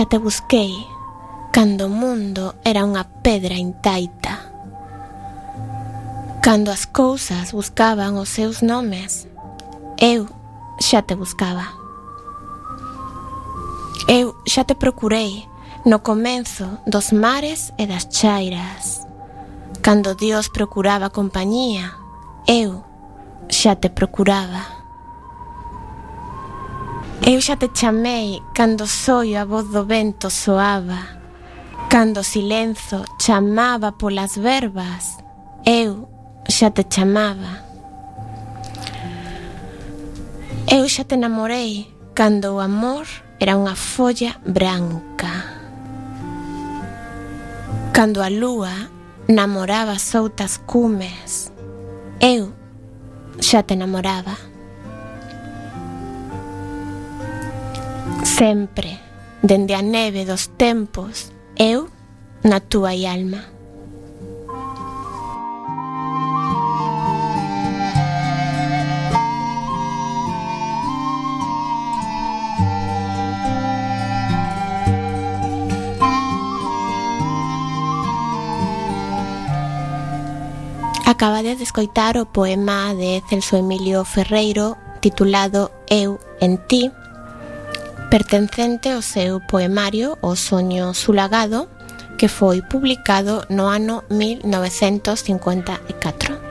Xa te busquei Cando o mundo era unha pedra intaita Cando as cousas buscaban os seus nomes Eu xa te buscaba. Eu xa te procurei No comenzo dos mares e das chairas. Cando Dios procuraba compañía Eu xa te procuraba. Eu xa te chamei cando soio a voz do vento soaba. Cando o silenzo chamaba polas verbas Eu xa te chamaba. Eu xa te namorei cando o amor era unha folla branca. Cando a lúa namoraba soutas cumes Eu xa te namoraba. Sempre, dende a neve dos tempos, eu na túa alma. Acabades de escoitar o poema de Celso Emilio Ferreiro titulado Eu en ti, pertencente ao seu poemario O soño sulagado, que foi publicado no ano 1954.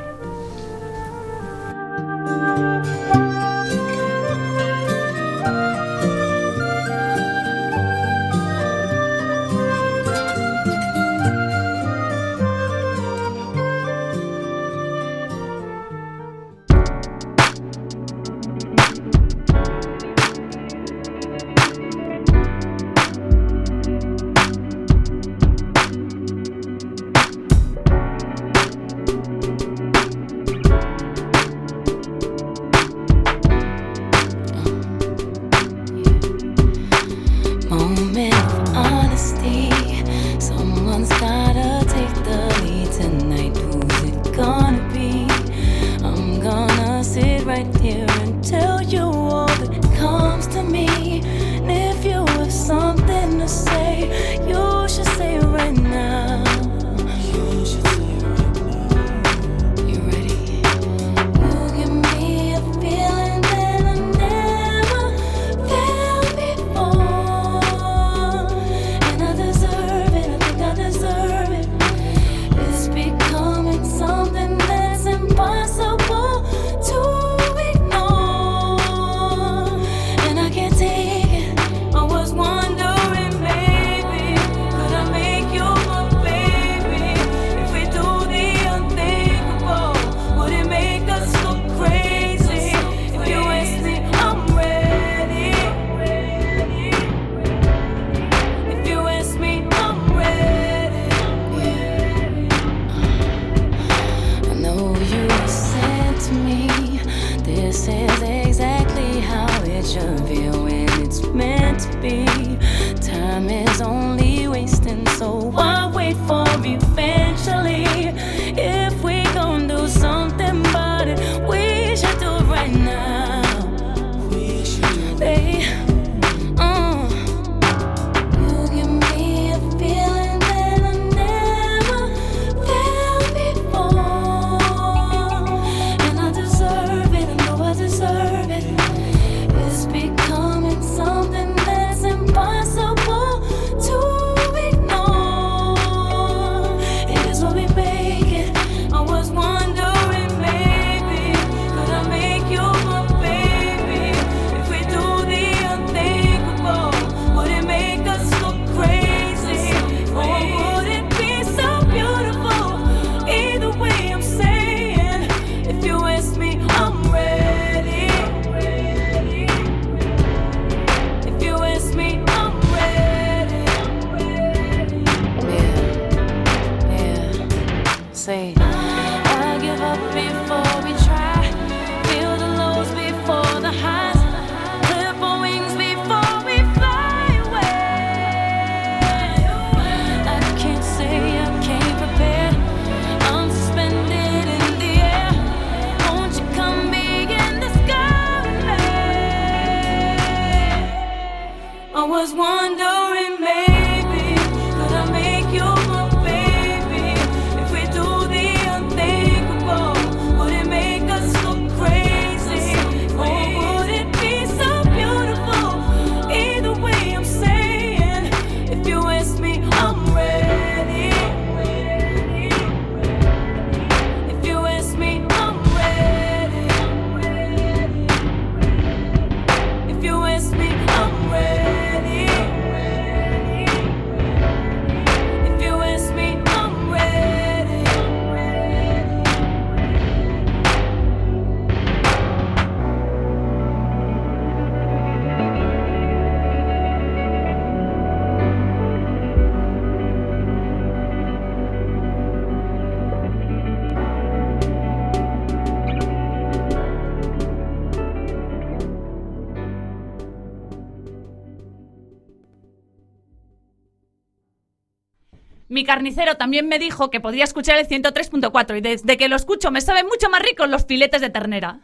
mi carnicero también me dijo que podría escuchar el 103.4 y desde que lo escucho me saben mucho más ricos los filetes de ternera.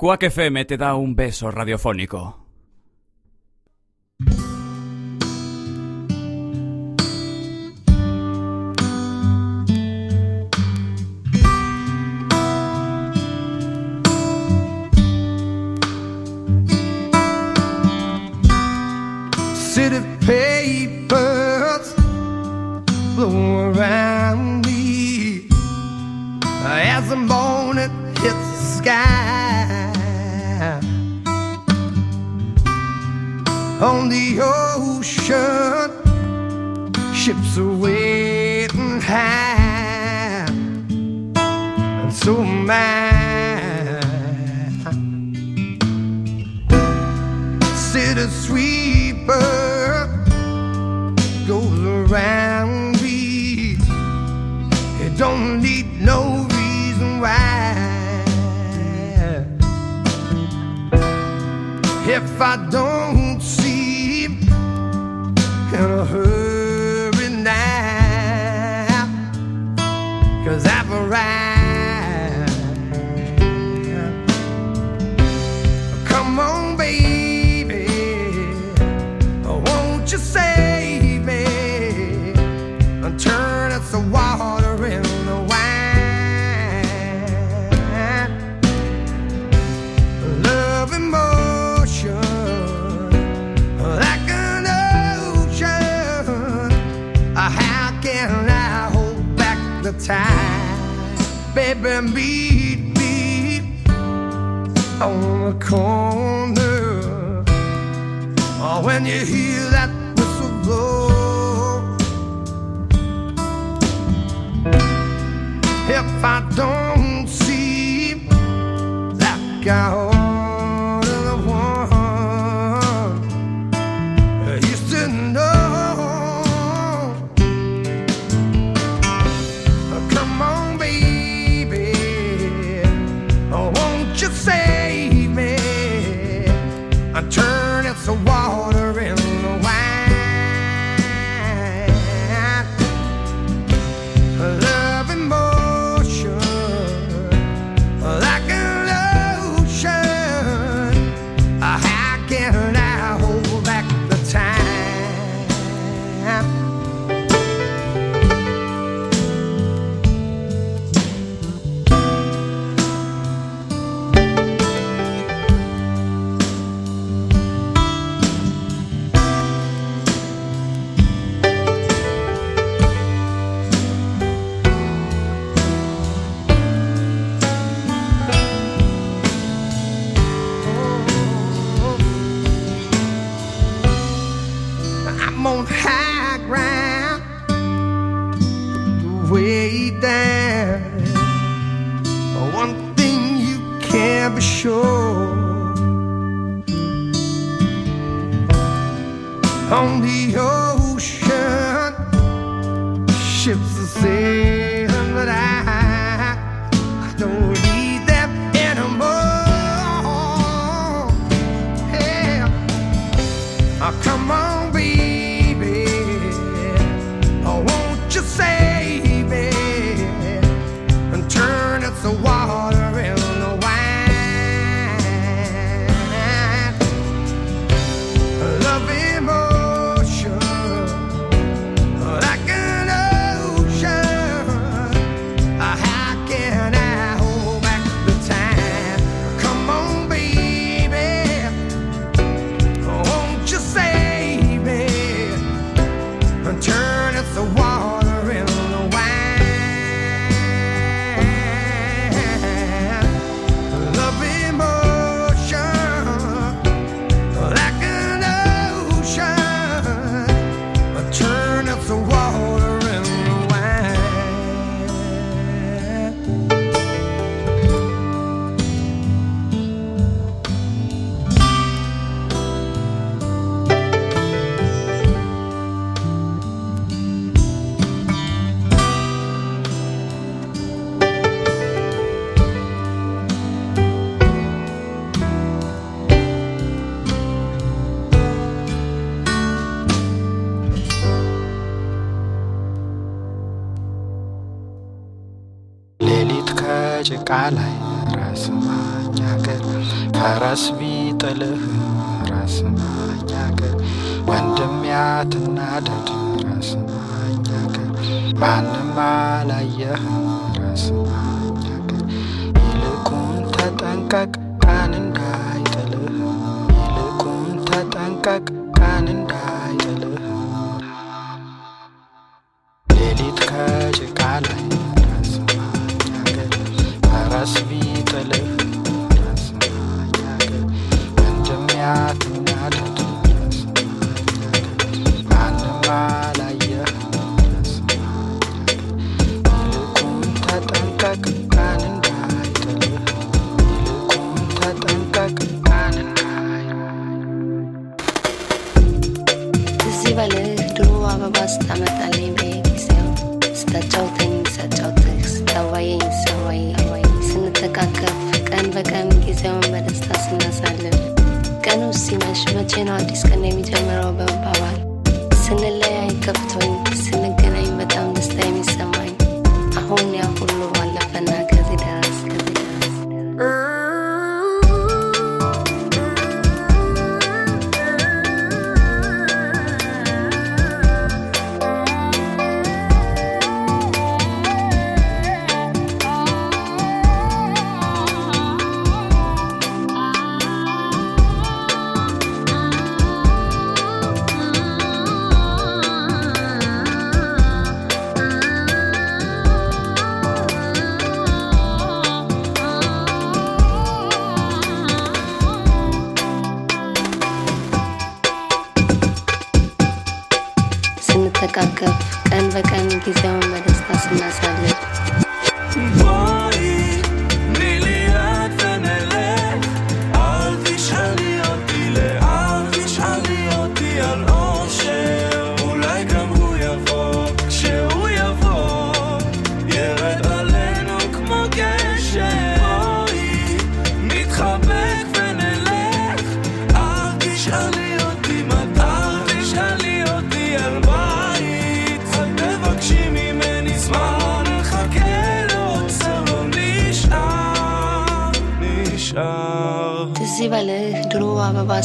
Quack FM te da un beso radiofónico. on the ocean. Ships are waiting high, and so am I. City sweeper goes around me. It don't need no reason why. If I don't. the time. Baby, meet me on the corner. Oh, when you hear that whistle blow, if I don't see that guy. ጫካ ላይ ራስ ማኛገር ፈረስ ቢጥልህ ራስ ማኛገር ወንድም ያትናደድ ራስ ማኛገር ማንም አላየህ ራስ ማኛገር። ይልቁን ተጠንቀቅ ቀን እንዳይጥልህ ይልቁን ተጠንቀቅ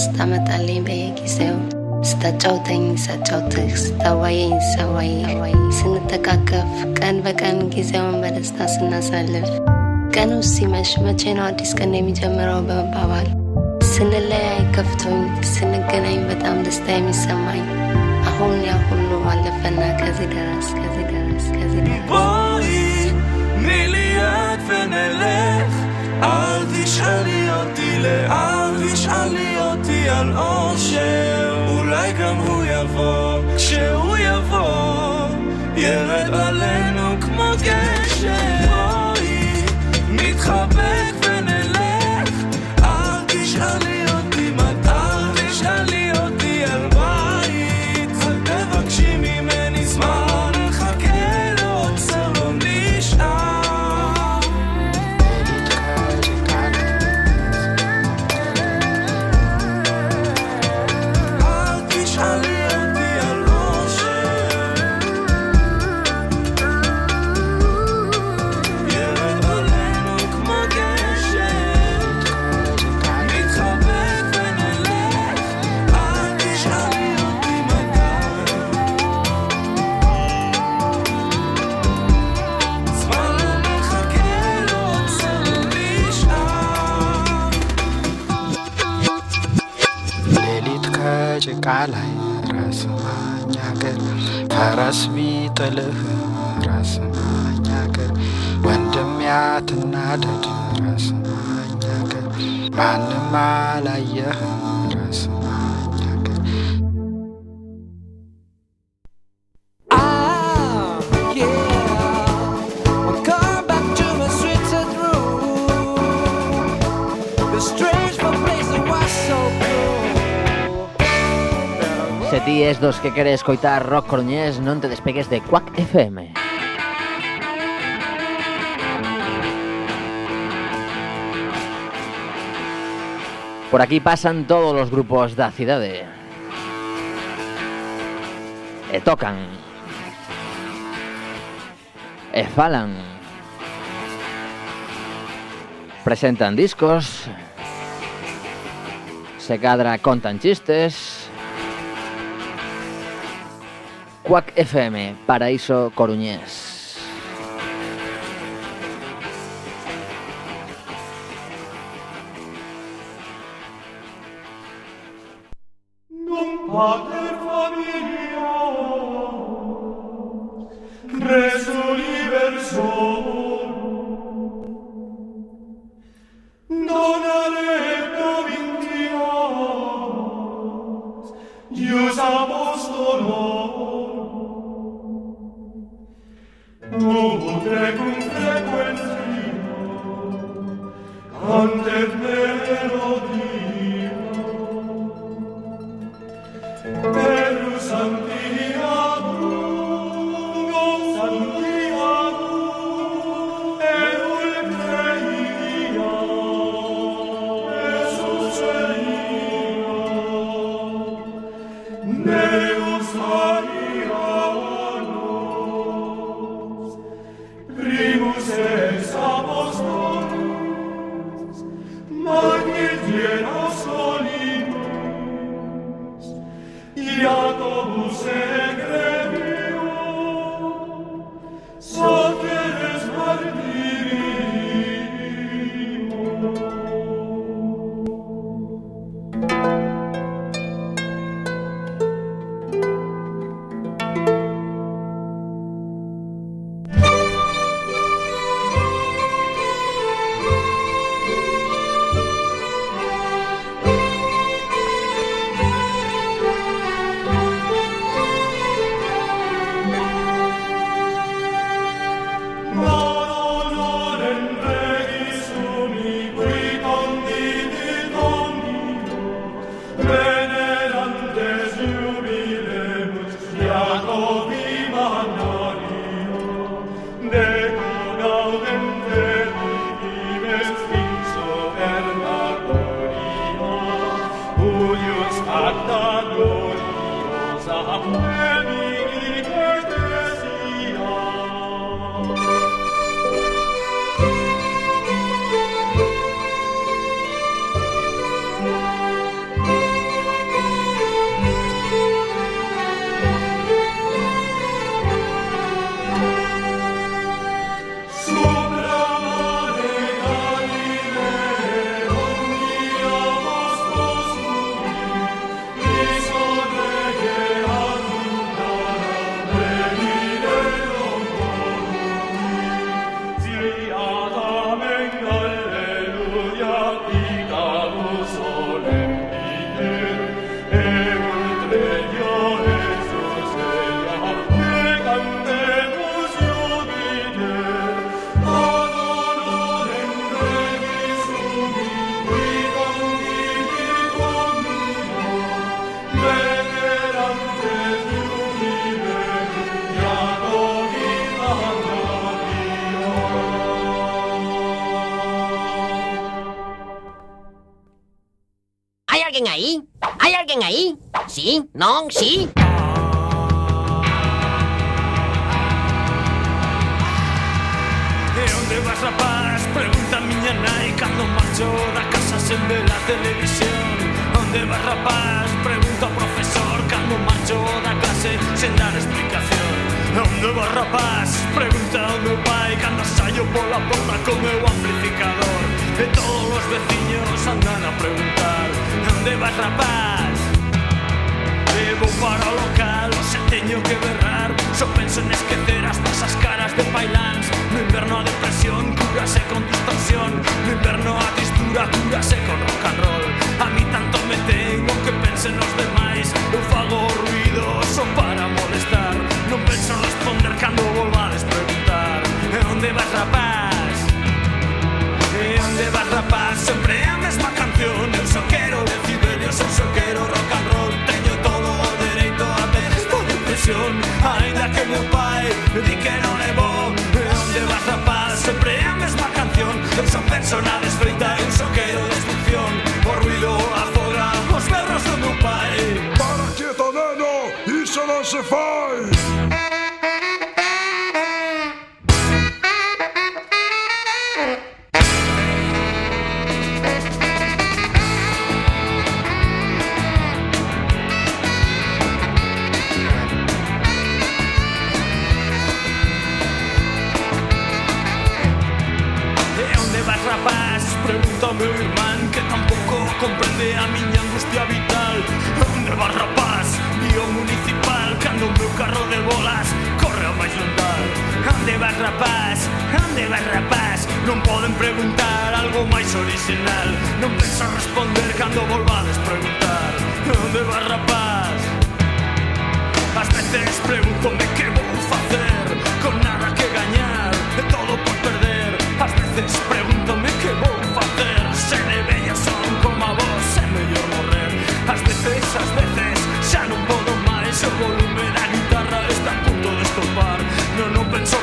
ስታመጣልኝ በየጊዜው ስታጫውተኝ ሳጫውትህ ስታዋየኝ ሳዋየ ስንተቃቀፍ ቀን በቀን ጊዜውን በደስታ ስናሳልፍ ቀኑ ሲመሽ መቼ ነው አዲስ ቀን የሚጀምረው በመባባል ስንለያይ ከፍቶኝ ስንገናኝ በጣም ደስታ የሚሰማኝ አሁን ያ ሁሉ አለፈና ከዚህ ደረስ ከዚህ ደረስ ከዚህ ደረስ። תשאלי אותי לאן, תשאלי אותי על אושר, אולי גם הוא יבוא, כשהוא יבוא, ירד עלינו כמו גשר. ራስ ቢጥልህ ራስን አኛገር ወንድም ያትናደድ። ራስን አኛገር ማንም አላየህ dos que queres escoitar rock coruñés, non te despegues de Quack FM. Por aquí pasan todos os grupos da cidade. E tocan. E falan. Presentan discos. Se cadra contan chistes. Cuac FM, Paraíso Coruñés. wanted Oh. She. Yo penso en esqueceras esas caras de bailans No inverno a depresión, cúrase con distorsión. No inverno a tristura, cúrase con rock and roll. A mí tanto me tengo que pense en los so now it's freak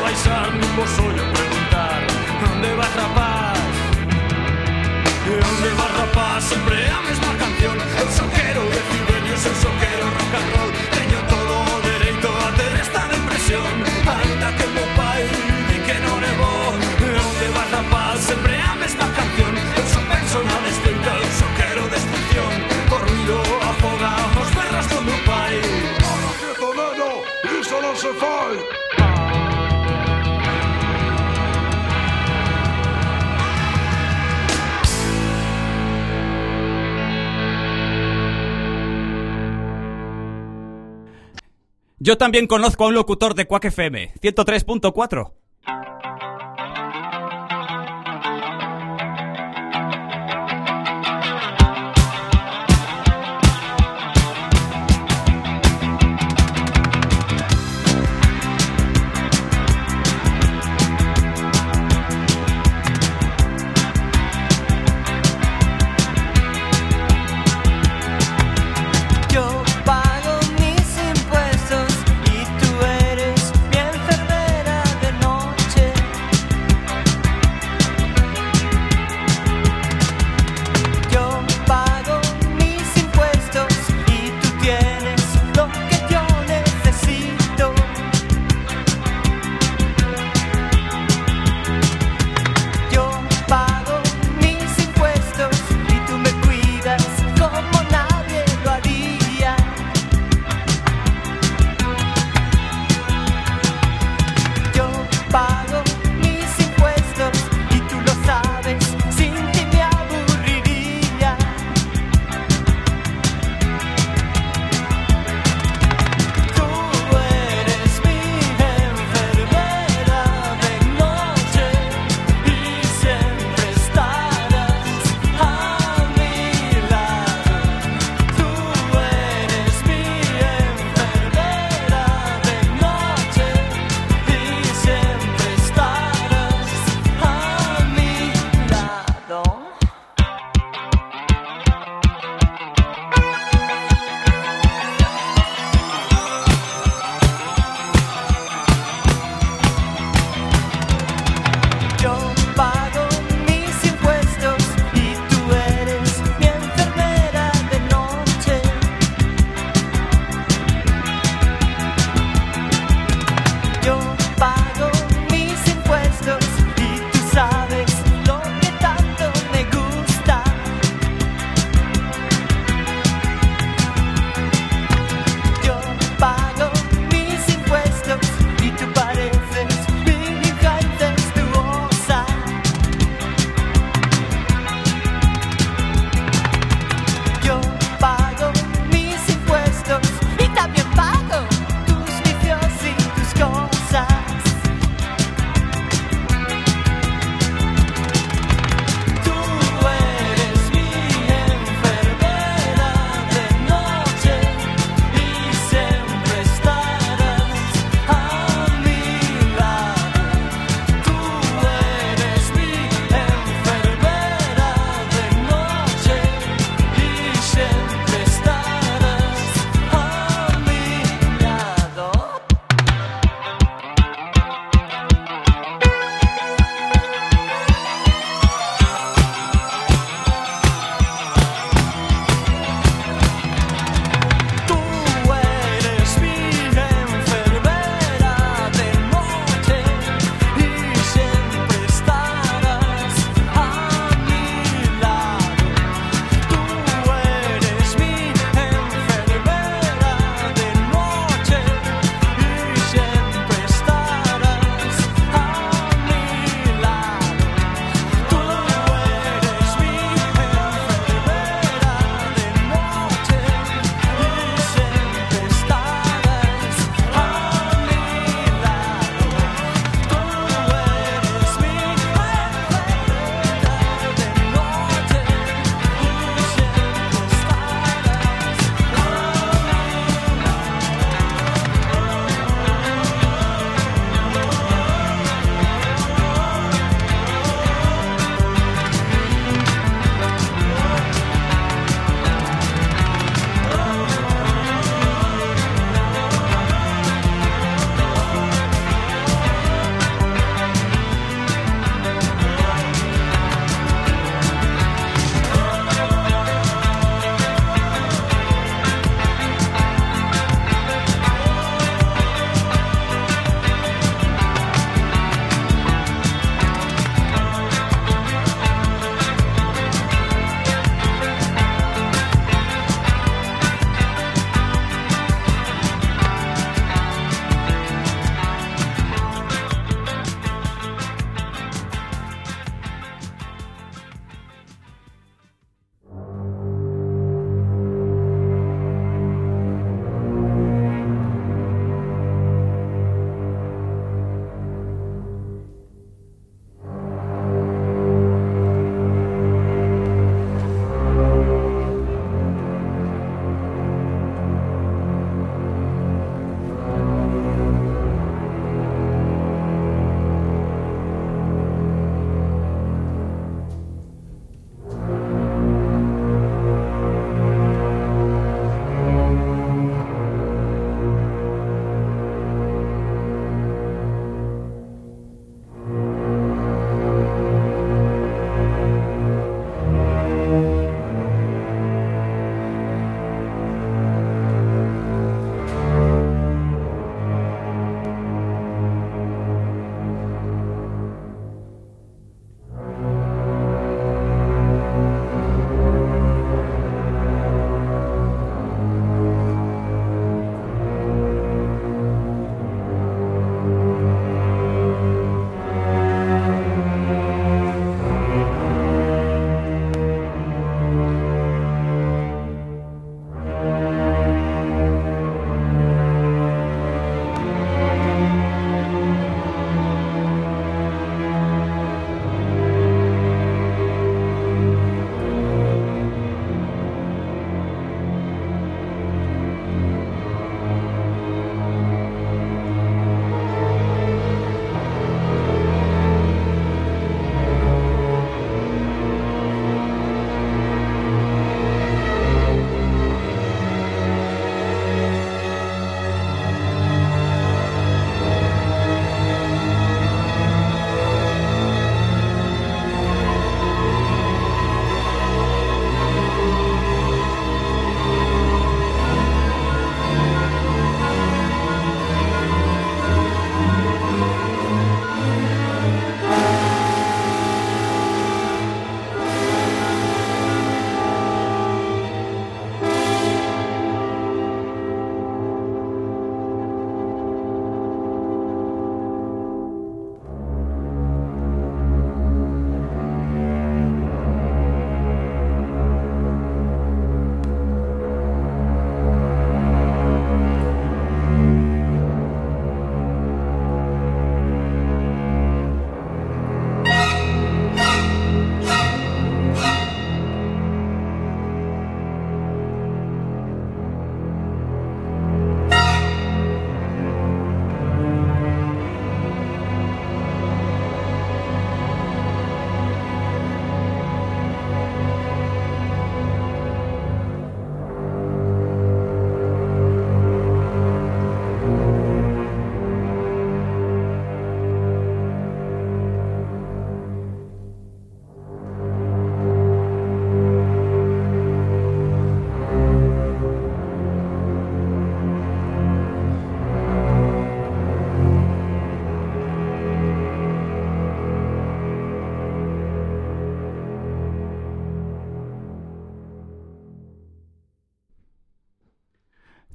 vais al mismo sollo a preguntar ¿Dónde vas rapaz? ¿Dónde vas rapaz? Siempre la misma canción El soquero de Ciberio el soquero rock and roll Yo también conozco a un locutor de Quack FM, 103.4.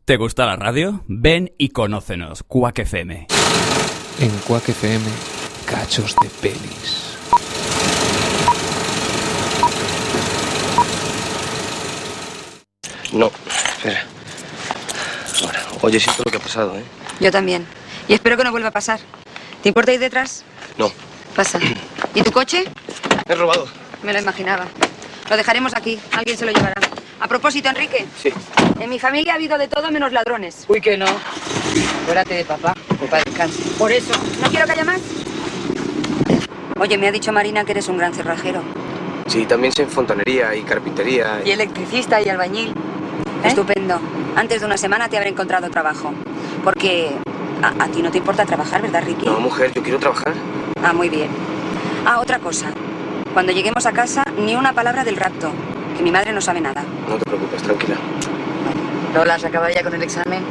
¿Te gusta la radio? Ven y conócenos, Quack FM. En Quack FM, cachos de pelis. No, espera. Ahora, oye, siento lo que ha pasado, ¿eh? Yo también. Y espero que no vuelva a pasar. ¿Te importa ir detrás? No, Pasa. ¿Y tu coche? me he robado. Me lo imaginaba. Lo dejaremos aquí. Alguien se lo llevará. A propósito, Enrique. Sí. En mi familia ha habido de todo menos ladrones. Uy, que no. Acuérdate de papá, que para descanse. Por eso. ¿No quiero que haya más? Oye, me ha dicho Marina que eres un gran cerrajero. Sí, también sé en fontanería y carpintería. Y electricista y albañil. Estupendo. Antes de una semana te habré encontrado trabajo. Porque a, a ti no te importa trabajar, ¿verdad, Ricky? No, mujer, yo quiero trabajar. Ah, muy bien. Ah, otra cosa. Cuando lleguemos a casa, ni una palabra del rapto. Que mi madre no sabe nada. No te preocupes, tranquila. Lola, ¿has acabado ya con el examen?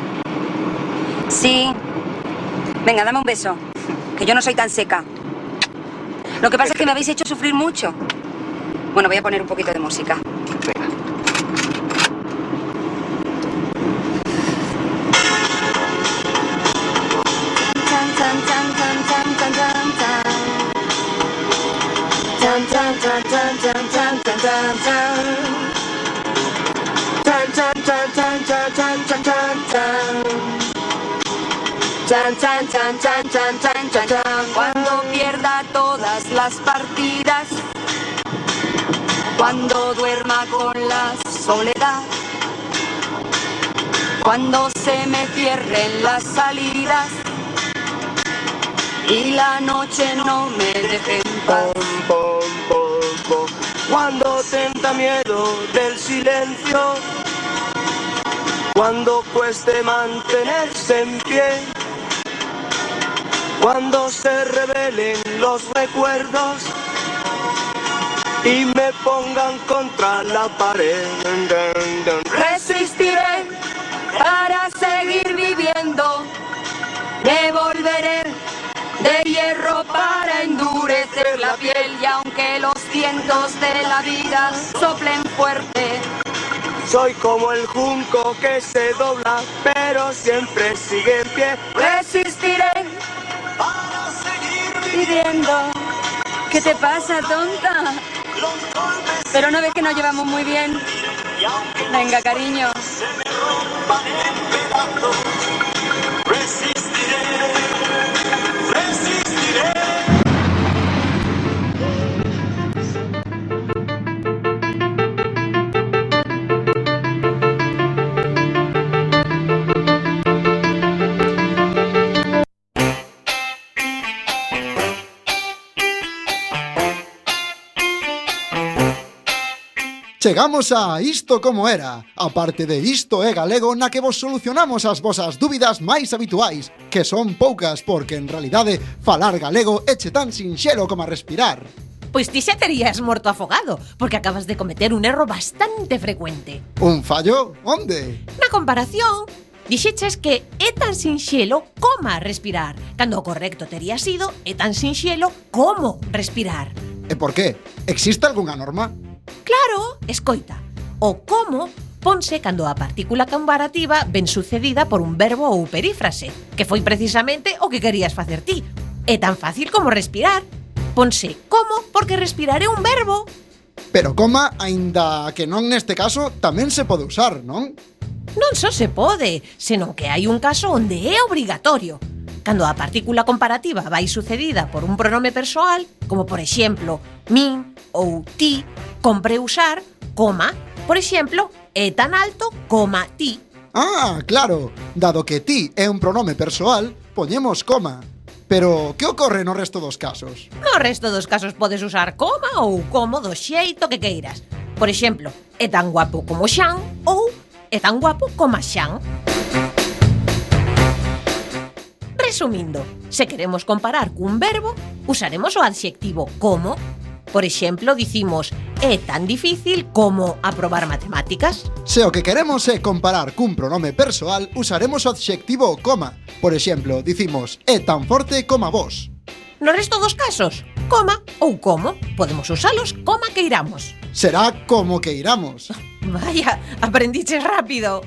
Sí. Venga, dame un beso. Que yo no soy tan seca. Lo que pasa es que me habéis hecho sufrir mucho. Bueno, voy a poner un poquito de música. Cuando pierda todas las partidas, cuando duerma con la soledad, cuando se me cierren las salidas. Y la noche no me deje en paz. Cuando tenta miedo del silencio, cuando cueste mantenerse en pie, cuando se revelen los recuerdos y me pongan contra la pared. Resistiré para seguir viviendo, me volveré de hierro para endurecer la piel y aunque los vientos de la vida soplen fuerte, Soy como el junco que se dobla, pero siempre sigue en pie. resistiré para seguir viviendo. ¿Qué te pasa, tonta? Pero no ves que nos llevamos muy bien. Venga, cariño. Chegamos a Isto como era, a parte de Isto é galego na que vos solucionamos as vosas dúbidas máis habituais, que son poucas porque en realidade falar galego eche tan sinxelo como a respirar. Pois ti xa terías morto afogado, porque acabas de cometer un erro bastante frecuente. Un fallo? Onde? Na comparación, Dixeches que é tan sinxelo como respirar, cando o correcto tería sido é tan sinxelo como respirar. E por qué? Existe algunha norma? Claro, escoita, o como ponse cando a partícula comparativa ven sucedida por un verbo ou perífrase, que foi precisamente o que querías facer ti. É tan fácil como respirar. Ponse como porque respirar é un verbo. Pero coma, aínda que non neste caso, tamén se pode usar, non? Non só se pode, senón que hai un caso onde é obrigatorio cando a partícula comparativa vai sucedida por un pronome persoal, como por exemplo, min ou ti, compre usar, coma, por exemplo, é tan alto coma ti. Ah, claro, dado que ti é un pronome persoal, poñemos coma. Pero que ocorre no resto dos casos? No resto dos casos podes usar coma ou como do xeito que queiras. Por exemplo, é tan guapo como Xan ou é tan guapo como Xan. Resumindo, se queremos comparar cun verbo, usaremos o adxectivo como. Por exemplo, dicimos é tan difícil como aprobar matemáticas. Se o que queremos é comparar cun pronome persoal, usaremos o adxectivo coma. Por exemplo, dicimos é tan forte como vos. No resto dos casos, coma ou como, podemos usalos coma que iramos. Será como que iramos. Vaya, aprendiches rápido.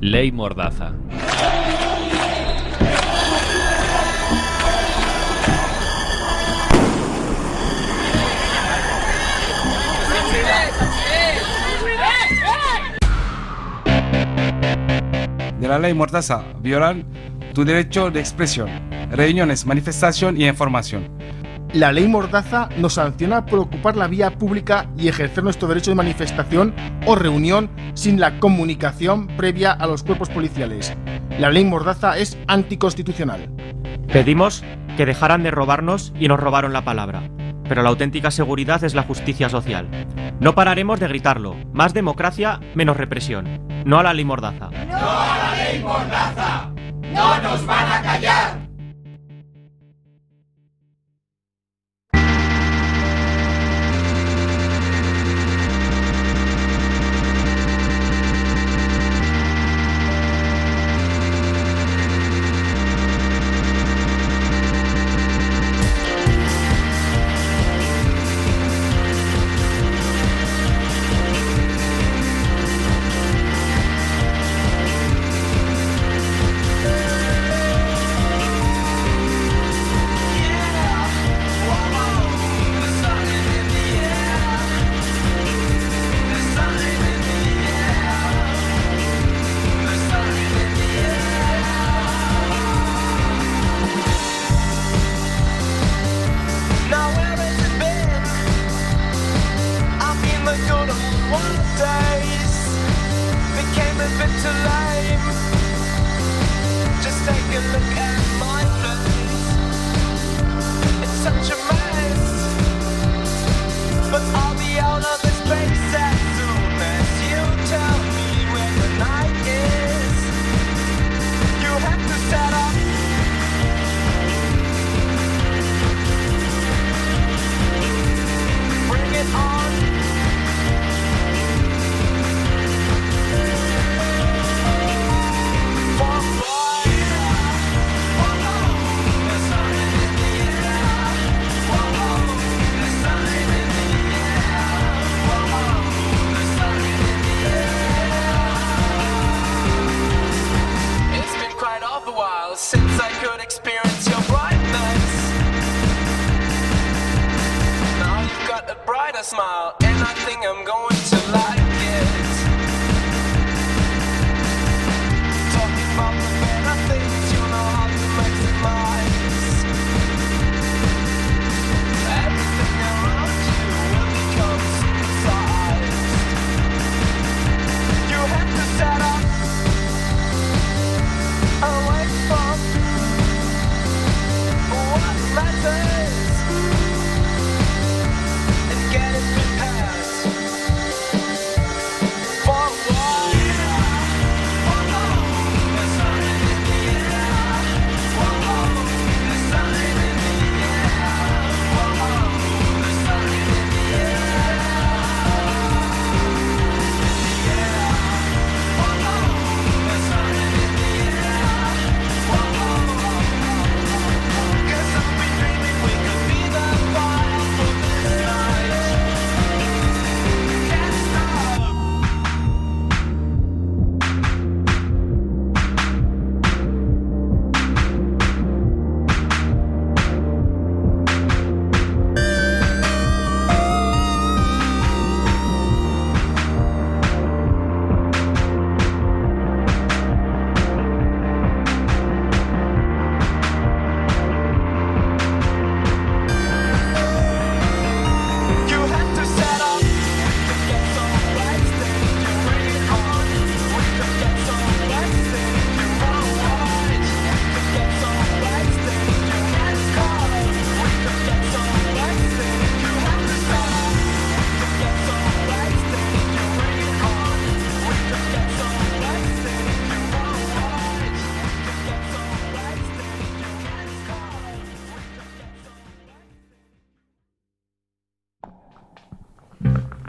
Ley Mordaza. de la ley Mordaza violan tu derecho de expresión, reuniones, manifestación y información. La ley Mordaza nos sanciona por ocupar la vía pública y ejercer nuestro derecho de manifestación o reunión sin la comunicación previa a los cuerpos policiales. La ley Mordaza es anticonstitucional. Pedimos que dejaran de robarnos y nos robaron la palabra. Pero la auténtica seguridad es la justicia social. No pararemos de gritarlo. Más democracia, menos represión. No a la ley Mordaza. ¡No a la ley Mordaza! ¡No nos van a callar! dreams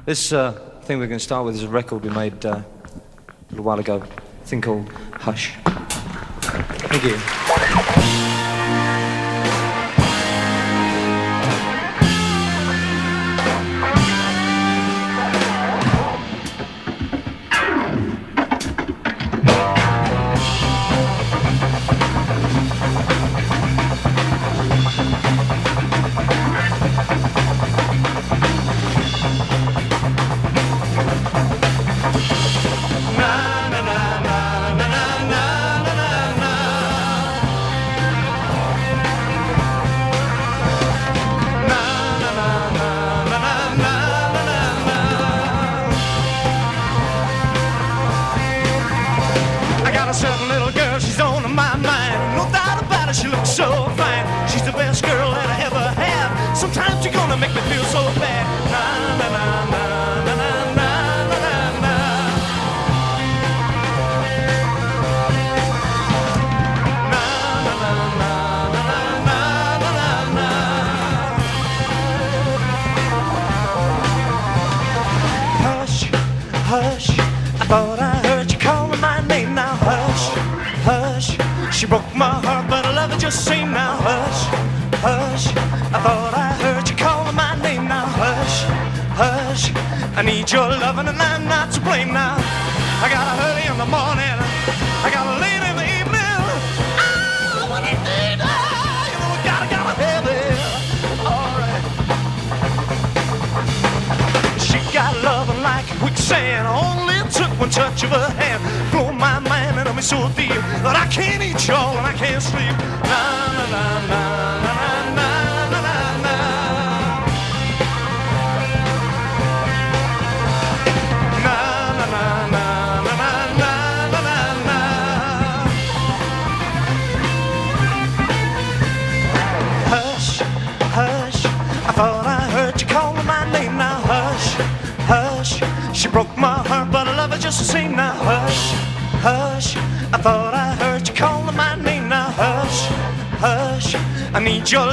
This uh, thing we're going to start with is a record we made uh, a little while ago, a thing called Hush. Thank you. Make me feel so bad. Na na na na na na na na na na. Na na na na na na na na. Hush, hush. I thought I heard you calling my name. Now hush, hush. She broke my heart, but I love her just same. I need your loving, and I'm not to blame. Now I got a hurry in the morning. I got a late in the evening. What it did. Ah, you know I gotta, gotta have it. All right. She got loving like quicksand. Only took one touch of her hand. Blew my mind and I'm so deep that I can't eat y'all and I can't sleep. Na na na na na na just same. Now hush, hush. I thought I heard you calling my name. Now hush, hush. I need your love.